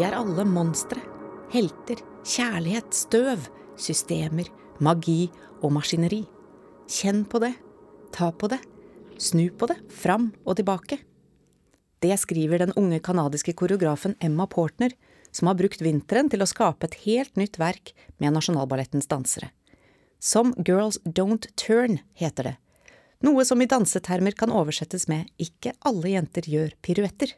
Vi er alle monstre. Helter, kjærlighet, støv, systemer, magi og maskineri. Kjenn på det. Ta på det. Snu på det. Fram og tilbake. Det skriver den unge canadiske koreografen Emma Portner, som har brukt vinteren til å skape et helt nytt verk med Nasjonalballettens dansere. Som Girls Don't Turn heter det, noe som i dansetermer kan oversettes med Ikke alle jenter gjør piruetter.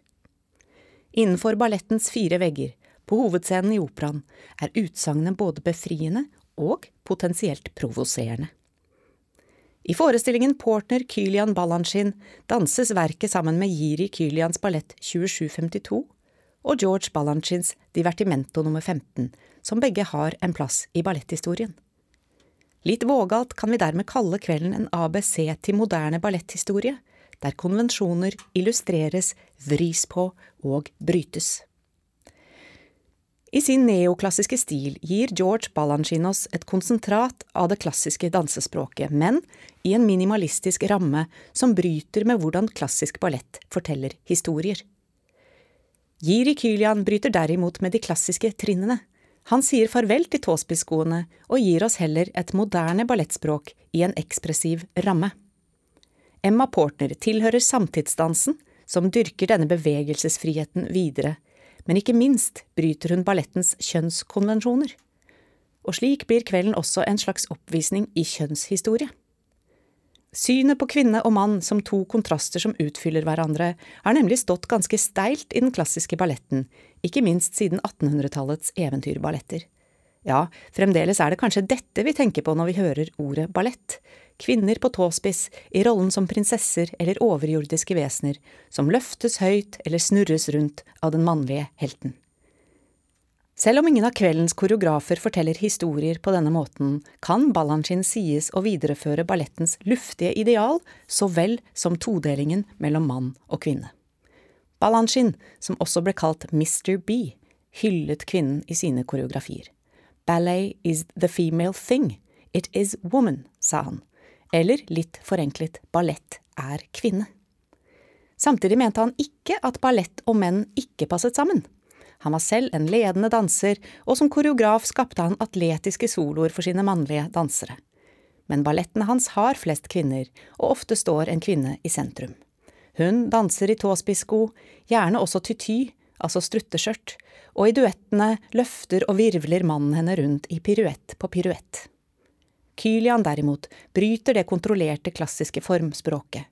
Innenfor ballettens fire vegger, på hovedscenen i operaen, er utsagnet både befriende og potensielt provoserende. I forestillingen Portner Kylian Balanchine danses verket sammen med Jiri Kylians ballett 2752 og George Balanchins Divertimento nummer 15, som begge har en plass i balletthistorien. Litt vågalt kan vi dermed kalle kvelden en ABC til moderne balletthistorie, der konvensjoner illustreres, vris på og brytes. I sin neoklassiske stil gir George Balanchinos et konsentrat av det klassiske dansespråket, men i en minimalistisk ramme som bryter med hvordan klassisk ballett forteller historier. Jiri Kylian bryter derimot med de klassiske trinnene. Han sier farvel til tåspisskoene og gir oss heller et moderne ballettspråk i en ekspressiv ramme. Emma Portner tilhører samtidsdansen, som dyrker denne bevegelsesfriheten videre, men ikke minst bryter hun ballettens kjønnskonvensjoner. Og slik blir kvelden også en slags oppvisning i kjønnshistorie. Synet på kvinne og mann som to kontraster som utfyller hverandre, har nemlig stått ganske steilt i den klassiske balletten, ikke minst siden 1800-tallets eventyrballetter. Ja, fremdeles er det kanskje dette vi tenker på når vi hører ordet ballett. Kvinner på tåspiss, i rollen som prinsesser eller overjordiske vesener, som løftes høyt eller snurres rundt av den mannlige helten. Selv om ingen av kveldens koreografer forteller historier på denne måten, kan Balanchine sies å videreføre ballettens luftige ideal så vel som todelingen mellom mann og kvinne. Balanchine, som også ble kalt Mr. B, hyllet kvinnen i sine koreografier. Ballet is the female thing. It is woman, sa han. Eller litt forenklet, ballett er kvinne. Samtidig mente han ikke at ballett og menn ikke passet sammen. Han var selv en ledende danser, og som koreograf skapte han atletiske soloer for sine mannlige dansere. Men ballettene hans har flest kvinner, og ofte står en kvinne i sentrum. Hun danser i tåspissko, gjerne også tyty, altså strutteskjørt, og i duettene løfter og virvler mannen henne rundt i piruett på piruett. Kylian derimot bryter det kontrollerte klassiske formspråket.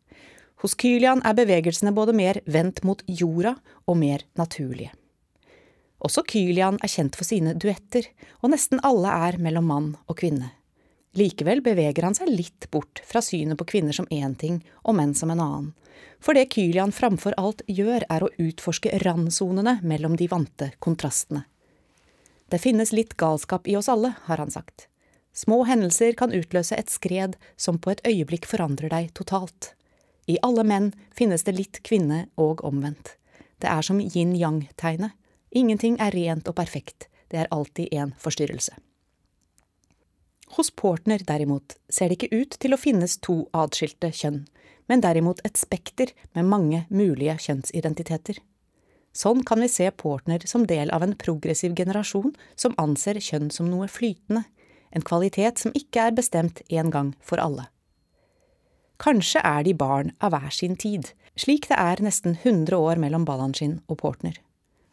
Hos Kylian er bevegelsene både mer vendt mot jorda og mer naturlige. Også Kylian er kjent for sine duetter, og nesten alle er mellom mann og kvinne. Likevel beveger han seg litt bort fra synet på kvinner som én ting og menn som en annen, for det Kylian framfor alt gjør, er å utforske randsonene mellom de vante kontrastene. Det finnes litt galskap i oss alle, har han sagt. Små hendelser kan utløse et skred som på et øyeblikk forandrer deg totalt. I alle menn finnes det litt kvinne og omvendt. Det er som yin-yang-tegnet. Ingenting er rent og perfekt, det er alltid en forstyrrelse. Hos Portner, derimot, ser det ikke ut til å finnes to adskilte kjønn, men derimot et spekter med mange mulige kjønnsidentiteter. Sånn kan vi se Portner som del av en progressiv generasjon som anser kjønn som noe flytende, en kvalitet som ikke er bestemt en gang for alle. Kanskje er de barn av hver sin tid, slik det er nesten 100 år mellom Balanchine og Portner.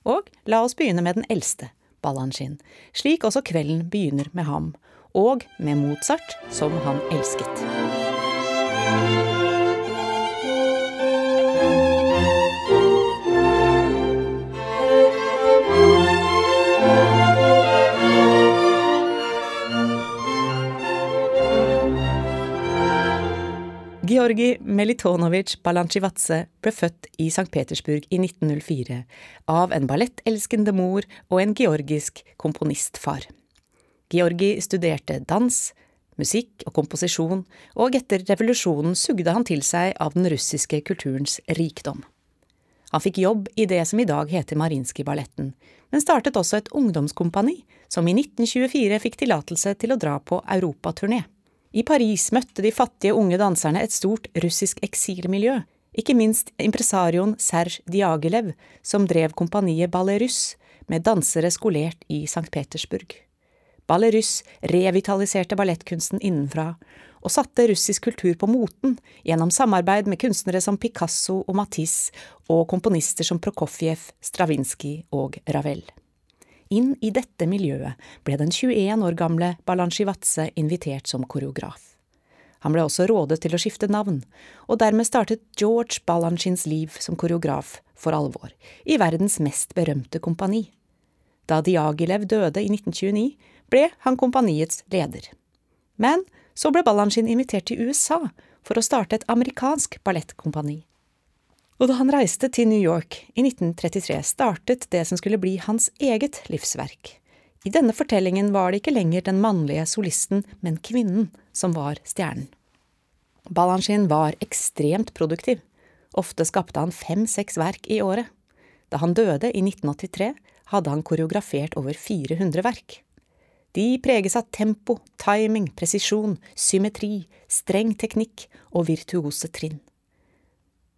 Og la oss begynne med den eldste, Balanchine, slik også kvelden begynner med ham, og med Mozart, som han elsket. Georgi Melitonovitsj Balanchivadze ble født i St. Petersburg i 1904 av en ballettelskende mor og en georgisk komponistfar. Georgi studerte dans, musikk og komposisjon, og etter revolusjonen sugde han til seg av den russiske kulturens rikdom. Han fikk jobb i det som i dag heter Marinskij-balletten, men startet også et ungdomskompani som i 1924 fikk tillatelse til å dra på europaturné. I Paris møtte de fattige unge danserne et stort russisk eksilmiljø, ikke minst impresarioen Serge Diagelev, som drev kompaniet Ballet Russe, med dansere skolert i St. Petersburg. Ballerus revitaliserte ballettkunsten innenfra, og satte russisk kultur på moten gjennom samarbeid med kunstnere som Picasso og Matisse og komponister som Prokofjev, Stravinskij og Ravel. Inn i dette miljøet ble den 21 år gamle Balanchivatse invitert som koreograf. Han ble også rådet til å skifte navn, og dermed startet George Balanchins liv som koreograf for alvor, i verdens mest berømte kompani. Da Diagilev døde i 1929, ble han kompaniets leder. Men så ble Balanchin invitert til USA for å starte et amerikansk ballettkompani. Og da han reiste til New York i 1933, startet det som skulle bli hans eget livsverk. I denne fortellingen var det ikke lenger den mannlige solisten, men kvinnen som var stjernen. Balanchine var ekstremt produktiv. Ofte skapte han fem–seks verk i året. Da han døde i 1983, hadde han koreografert over 400 verk. De preges av tempo, timing, presisjon, symmetri, streng teknikk og virtuose trinn.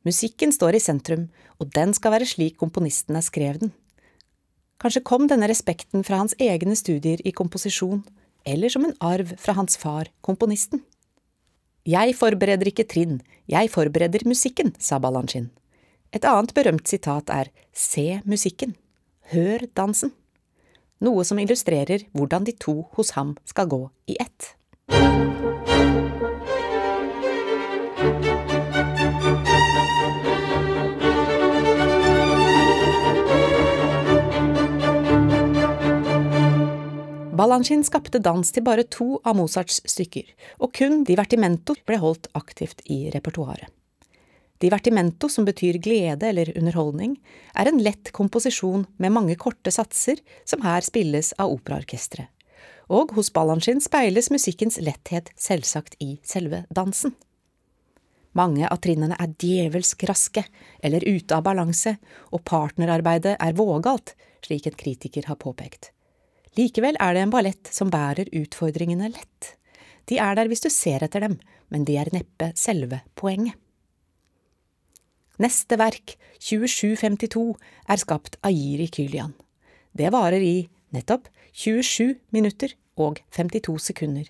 Musikken står i sentrum, og den skal være slik komponisten er skrev den. Kanskje kom denne respekten fra hans egne studier i komposisjon, eller som en arv fra hans far, komponisten. Jeg forbereder ikke trinn, jeg forbereder musikken, sa Balanchine. Et annet berømt sitat er Se musikken, hør dansen noe som illustrerer hvordan de to hos ham skal gå i ett. Balanchine skapte dans til bare to av Mozarts stykker, og kun divertimento ble holdt aktivt i repertoaret. Divertimento, som betyr glede eller underholdning, er en lett komposisjon med mange korte satser som her spilles av operaorkesteret. Og hos Balanchine speiles musikkens letthet selvsagt i selve dansen. Mange av trinnene er djevelsk raske eller ute av balanse, og partnerarbeidet er vågalt, slik en kritiker har påpekt. Likevel er det en ballett som bærer utfordringene lett. De er der hvis du ser etter dem, men de er neppe selve poenget. Neste verk, 2752, er skapt av Jiri Kylian. Det varer i, nettopp, 27 minutter og 52 sekunder,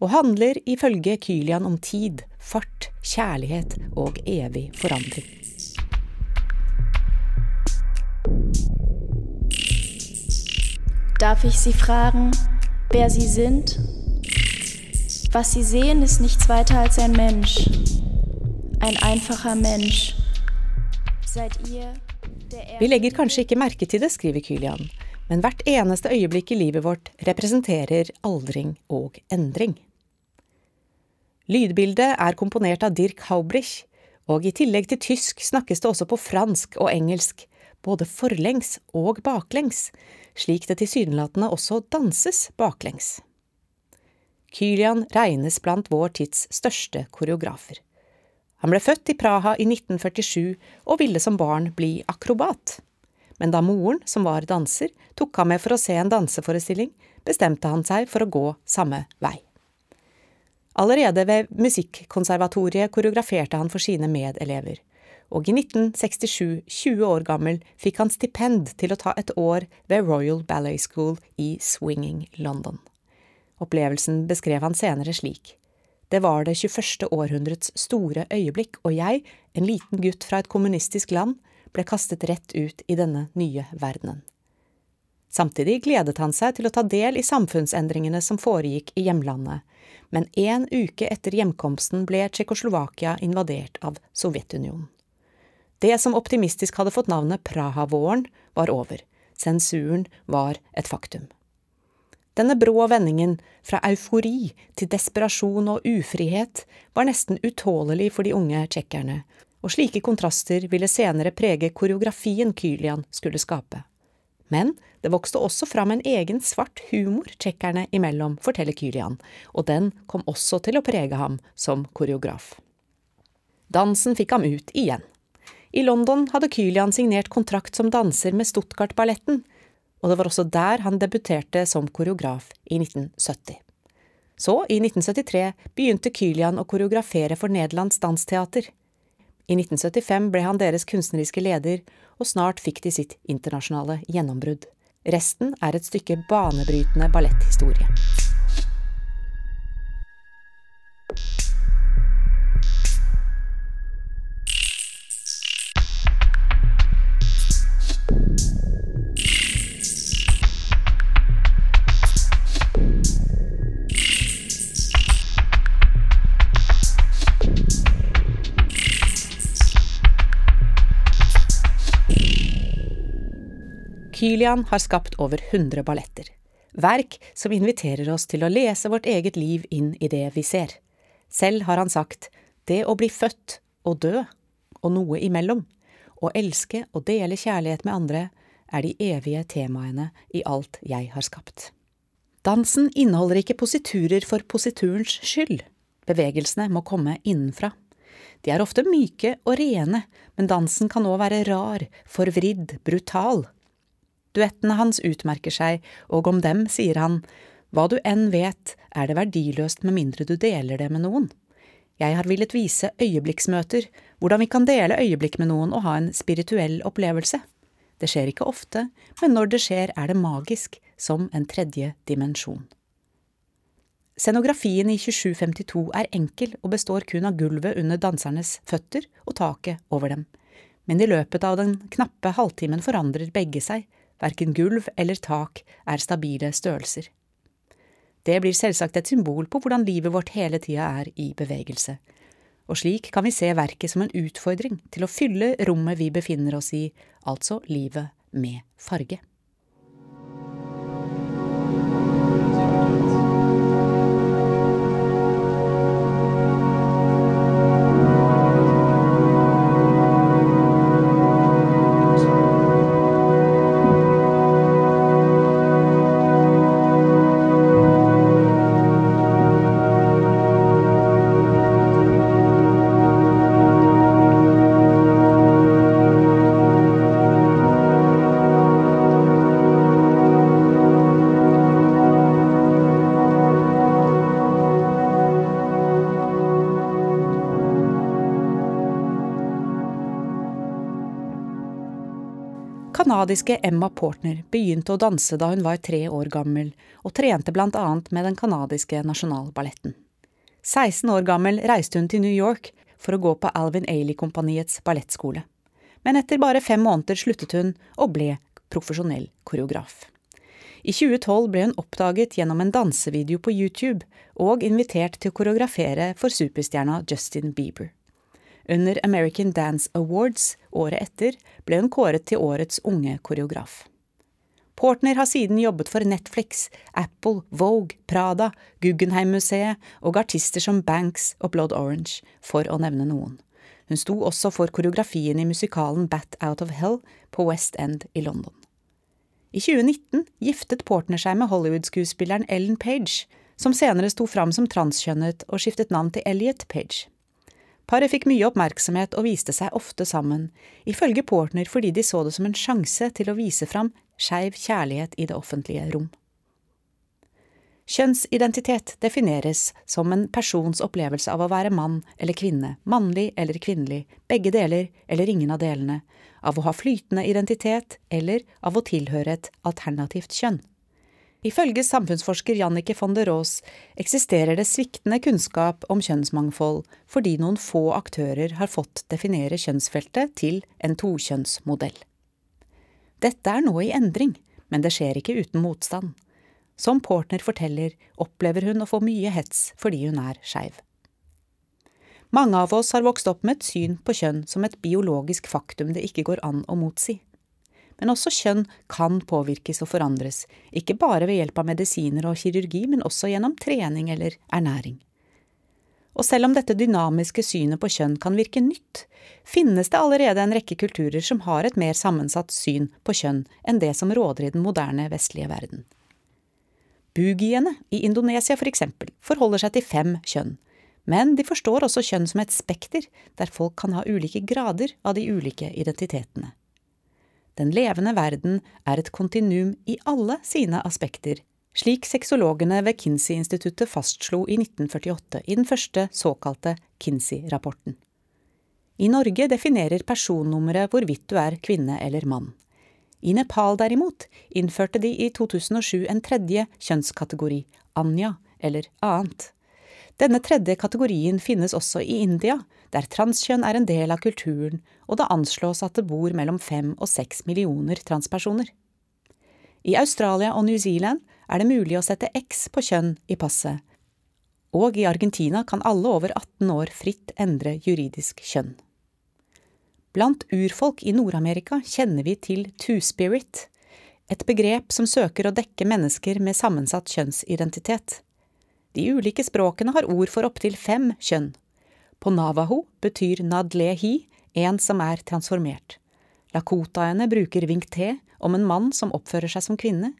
og handler ifølge Kylian om tid, fart, kjærlighet og evig forandring. Darf ich Sie fragen, wer Sie sind? Was Sie sehen, ist nichts weiter als ein Mensch. Ein einfacher Mensch. Vi legger kanskje ikke merke til det, skriver Kylian, men hvert eneste øyeblikk i livet vårt representerer aldring og endring. Lydbildet er komponert av Dirk Haubrich, og i tillegg til tysk snakkes det også på fransk og engelsk, både forlengs og baklengs, slik det tilsynelatende også danses baklengs. Kylian regnes blant vår tids største koreografer. Han ble født i Praha i 1947 og ville som barn bli akrobat. Men da moren, som var danser, tok ham med for å se en danseforestilling, bestemte han seg for å gå samme vei. Allerede ved Musikkonservatoriet koreograferte han for sine medelever, og i 1967, 20 år gammel, fikk han stipend til å ta et år ved Royal Ballet School i Swinging London. Opplevelsen beskrev han senere slik. Det var det 21. århundrets store øyeblikk, og jeg, en liten gutt fra et kommunistisk land, ble kastet rett ut i denne nye verdenen. Samtidig gledet han seg til å ta del i samfunnsendringene som foregikk i hjemlandet, men en uke etter hjemkomsten ble Tsjekkoslovakia invadert av Sovjetunionen. Det som optimistisk hadde fått navnet Praha-våren, var over, sensuren var et faktum. Denne brå vendingen fra eufori til desperasjon og ufrihet var nesten utålelig for de unge tsjekkerne, og slike kontraster ville senere prege koreografien Kylian skulle skape. Men det vokste også fram en egen svart humor tsjekkerne imellom, forteller Kylian, og den kom også til å prege ham som koreograf. Dansen fikk ham ut igjen. I London hadde Kylian signert kontrakt som danser med Stuttgart-balletten, og det var også der han debuterte som koreograf i 1970. Så, i 1973, begynte Kylian å koreografere for Nederlands Dansteater. I 1975 ble han deres kunstneriske leder, og snart fikk de sitt internasjonale gjennombrudd. Resten er et stykke banebrytende balletthistorie. Kylian har skapt over 100 balletter. Verk som inviterer oss til å lese vårt eget liv inn i det vi ser. Selv har han sagt det å bli født og dø, og noe imellom, å elske og dele kjærlighet med andre, er de evige temaene i alt jeg har skapt. Dansen inneholder ikke positurer for positurens skyld. Bevegelsene må komme innenfra. De er ofte myke og rene, men dansen kan òg være rar, forvridd, brutal. Duettene hans utmerker seg, og om dem sier han, hva du enn vet, er det verdiløst med mindre du deler det med noen. Jeg har villet vise øyeblikksmøter, hvordan vi kan dele øyeblikk med noen og ha en spirituell opplevelse. Det skjer ikke ofte, men når det skjer er det magisk, som en tredje dimensjon. Scenografien i 2752 er enkel og består kun av gulvet under dansernes føtter og taket over dem, men i løpet av den knappe halvtimen forandrer begge seg, Verken gulv eller tak er stabile størrelser. Det blir selvsagt et symbol på hvordan livet vårt hele tida er i bevegelse. Og slik kan vi se verket som en utfordring til å fylle rommet vi befinner oss i, altså livet med farge. Kanadiske Emma Portner begynte å danse da hun var tre år gammel, og trente annet med den canadiske nasjonalballetten. 16 år gammel reiste hun til New York for å gå på Alvin Ailey-kompaniets ballettskole. Men etter bare fem måneder sluttet hun og ble profesjonell koreograf. I 2012 ble hun oppdaget gjennom en dansevideo på YouTube og invitert til å koreografere for superstjerna Justin Bieber. Under American Dance Awards året etter ble hun kåret til årets unge koreograf. Portner har siden jobbet for Netflix, Apple, Vogue, Prada, Guggenheim-museet og artister som Banks og Blood Orange, for å nevne noen. Hun sto også for koreografien i musikalen Bat Out of Hell på West End i London. I 2019 giftet Portner seg med Hollywood-skuespilleren Ellen Page, som senere sto fram som transkjønnet og skiftet navn til Elliot Page. Paret fikk mye oppmerksomhet og viste seg ofte sammen, ifølge Portner fordi de så det som en sjanse til å vise fram skeiv kjærlighet i det offentlige rom. Kjønnsidentitet defineres som en persons opplevelse av å være mann eller kvinne, mannlig eller kvinnelig, begge deler eller ingen av delene, av å ha flytende identitet eller av å tilhøre et alternativt kjønn. Ifølge samfunnsforsker Jannike von der Roos eksisterer det sviktende kunnskap om kjønnsmangfold fordi noen få aktører har fått definere kjønnsfeltet til en tokjønnsmodell. Dette er nå i endring, men det skjer ikke uten motstand. Som Portner forteller, opplever hun å få mye hets fordi hun er skeiv. Mange av oss har vokst opp med et syn på kjønn som et biologisk faktum det ikke går an å motsi men også kjønn kan påvirkes og forandres, ikke bare ved hjelp av medisiner og kirurgi, men også gjennom trening eller ernæring. Og selv om dette dynamiske synet på kjønn kan virke nytt, finnes det allerede en rekke kulturer som har et mer sammensatt syn på kjønn enn det som råder i den moderne vestlige verden. Bugiene i Indonesia for eksempel forholder seg til fem kjønn, men de forstår også kjønn som et spekter, der folk kan ha ulike grader av de ulike identitetene. Den levende verden er et kontinuum i alle sine aspekter, slik sexologene ved Kinsey-instituttet fastslo i 1948 i den første såkalte Kinsey-rapporten. I Norge definerer personnummeret hvorvidt du er kvinne eller mann. I Nepal derimot innførte de i 2007 en tredje kjønnskategori, anya, eller annet. Denne tredje kategorien finnes også i India, der transkjønn er en del av kulturen, og det anslås at det bor mellom fem og seks millioner transpersoner. I Australia og New Zealand er det mulig å sette X på kjønn i passet, og i Argentina kan alle over 18 år fritt endre juridisk kjønn. Blant urfolk i Nord-Amerika kjenner vi til two-spirit, et begrep som søker å dekke mennesker med sammensatt kjønnsidentitet. De ulike språkene har ord for opptil fem kjønn. På navaho betyr nadlehi en som er transformert. Lakotaene bruker wingte om en mann som oppfører seg som kvinne.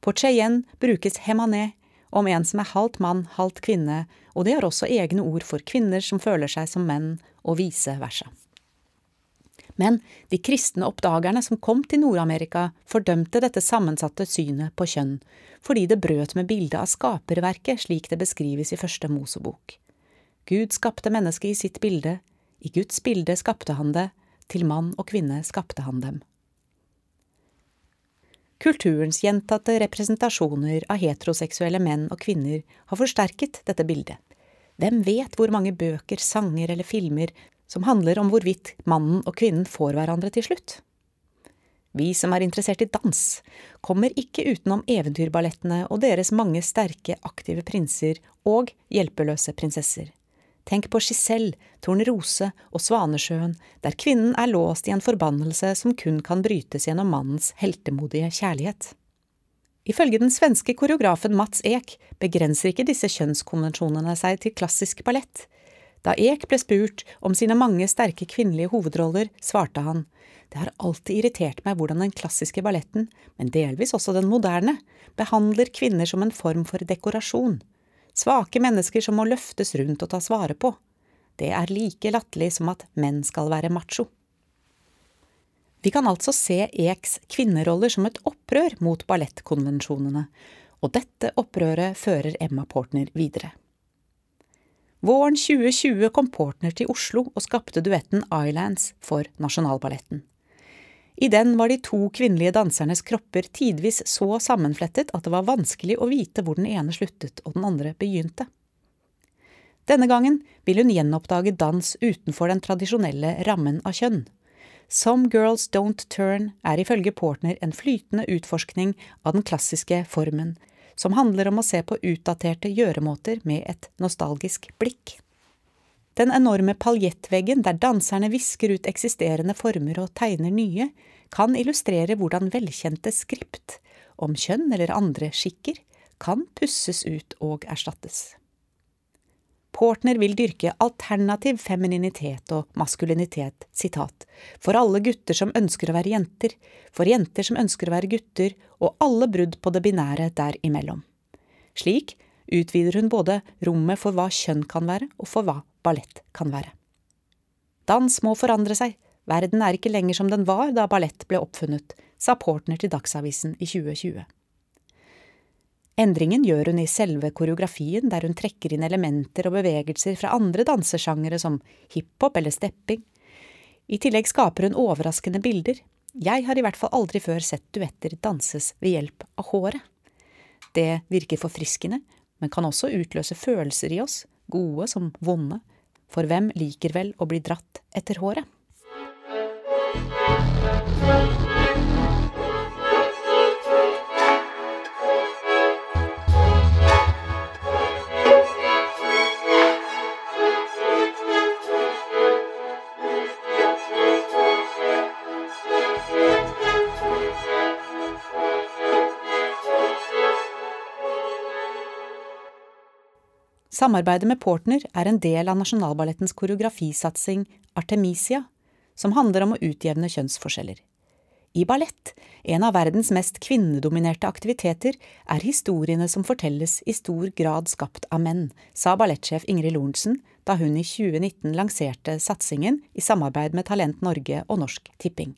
På cheyenne brukes hemane om en som er halvt mann, halvt kvinne, og de har også egne ord for kvinner som føler seg som menn, og vice versa. Men de kristne oppdagerne som kom til Nord-Amerika, fordømte dette sammensatte synet på kjønn, fordi det brøt med bildet av skaperverket slik det beskrives i første Mosebok. Gud skapte mennesket i sitt bilde, i Guds bilde skapte han det, til mann og kvinne skapte han dem. Kulturens gjentatte representasjoner av heteroseksuelle menn og kvinner har forsterket dette bildet. Hvem vet hvor mange bøker, sanger eller filmer som handler om hvorvidt mannen og kvinnen får hverandre til slutt. Vi som er interessert i dans, kommer ikke utenom eventyrballettene og deres mange sterke, aktive prinser og hjelpeløse prinsesser. Tenk på Giselle, Tornerose og Svanesjøen, der kvinnen er låst i en forbannelse som kun kan brytes gjennom mannens heltemodige kjærlighet. Ifølge den svenske koreografen Mats Ek begrenser ikke disse kjønnskonvensjonene seg til klassisk ballett, da Ek ble spurt om sine mange sterke kvinnelige hovedroller, svarte han det har alltid irritert meg hvordan den klassiske balletten, men delvis også den moderne, behandler kvinner som en form for dekorasjon, svake mennesker som må løftes rundt og tas vare på. Det er like latterlig som at menn skal være macho. Vi kan altså se Eks kvinneroller som et opprør mot ballettkonvensjonene, og dette opprøret fører Emma Portner videre. Våren 2020 kom Portner til Oslo og skapte duetten Islands for Nasjonalballetten. I den var de to kvinnelige dansernes kropper tidvis så sammenflettet at det var vanskelig å vite hvor den ene sluttet og den andre begynte. Denne gangen vil hun gjenoppdage dans utenfor den tradisjonelle rammen av kjønn. Some Girls Don't Turn er ifølge Portner en flytende utforskning av den klassiske formen, som handler om å se på utdaterte gjøremåter med et nostalgisk blikk. Den enorme paljettveggen der danserne visker ut eksisterende former og tegner nye, kan illustrere hvordan velkjente skript, om kjønn eller andre skikker, kan pusses ut og erstattes. Portner vil dyrke alternativ femininitet og maskulinitet, sitat, for alle gutter som ønsker å være jenter, for jenter som ønsker å være gutter, og alle brudd på det binære derimellom. Slik utvider hun både rommet for hva kjønn kan være, og for hva ballett kan være. Dans må forandre seg, verden er ikke lenger som den var da ballett ble oppfunnet, sa Portner til Dagsavisen i 2020. Endringen gjør hun i selve koreografien, der hun trekker inn elementer og bevegelser fra andre dansesjangere som hiphop eller stepping. I tillegg skaper hun overraskende bilder. Jeg har i hvert fall aldri før sett duetter danses ved hjelp av håret. Det virker forfriskende, men kan også utløse følelser i oss, gode som vonde, for hvem liker vel å bli dratt etter håret? Samarbeidet med Portner er en del av Nasjonalballettens koreografisatsing Artemisia, som handler om å utjevne kjønnsforskjeller. I ballett, en av verdens mest kvinnedominerte aktiviteter, er historiene som fortelles i stor grad skapt av menn, sa ballettsjef Ingrid Lorentzen da hun i 2019 lanserte satsingen i samarbeid med Talent Norge og Norsk Tipping.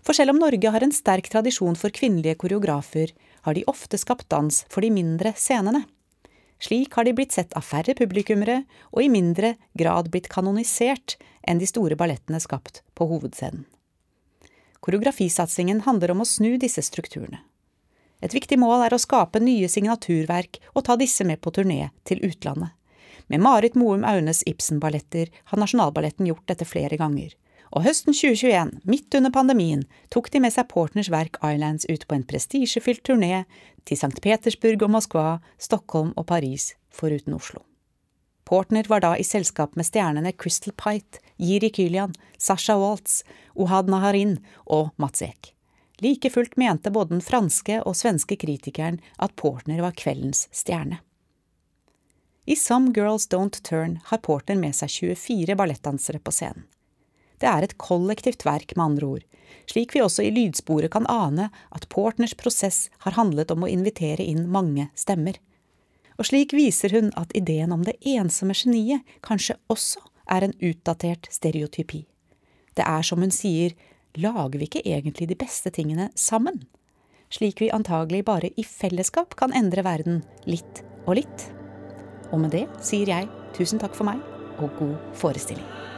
For selv om Norge har en sterk tradisjon for kvinnelige koreografer, har de ofte skapt dans for de mindre scenene. Slik har de blitt sett av færre publikummere og i mindre grad blitt kanonisert enn de store ballettene skapt på hovedscenen. Koreografisatsingen handler om å snu disse strukturene. Et viktig mål er å skape nye signaturverk og ta disse med på turné til utlandet. Med Marit Moum Aunes Ibsen-balletter har Nasjonalballetten gjort dette flere ganger. Og høsten 2021, midt under pandemien, tok de med seg Portners verk Islands ut på en prestisjefylt turné til St. Petersburg og Moskva, Stockholm og Paris, foruten Oslo. Portner var da i selskap med stjernene Crystal Pite, Jiri Kylian, Sasha Waltz, Ohad Naharin og Mats Eek. Like fullt mente både den franske og svenske kritikeren at Portner var kveldens stjerne. I Some Girls Don't Turn har Portner med seg 24 ballettdansere på scenen. Det er et kollektivt verk, med andre ord, slik vi også i lydsporet kan ane at Portners prosess har handlet om å invitere inn mange stemmer. Og slik viser hun at ideen om det ensomme geniet kanskje også er en utdatert stereotypi. Det er som hun sier, lager vi ikke egentlig de beste tingene sammen? Slik vi antagelig bare i fellesskap kan endre verden litt og litt. Og med det sier jeg tusen takk for meg, og god forestilling.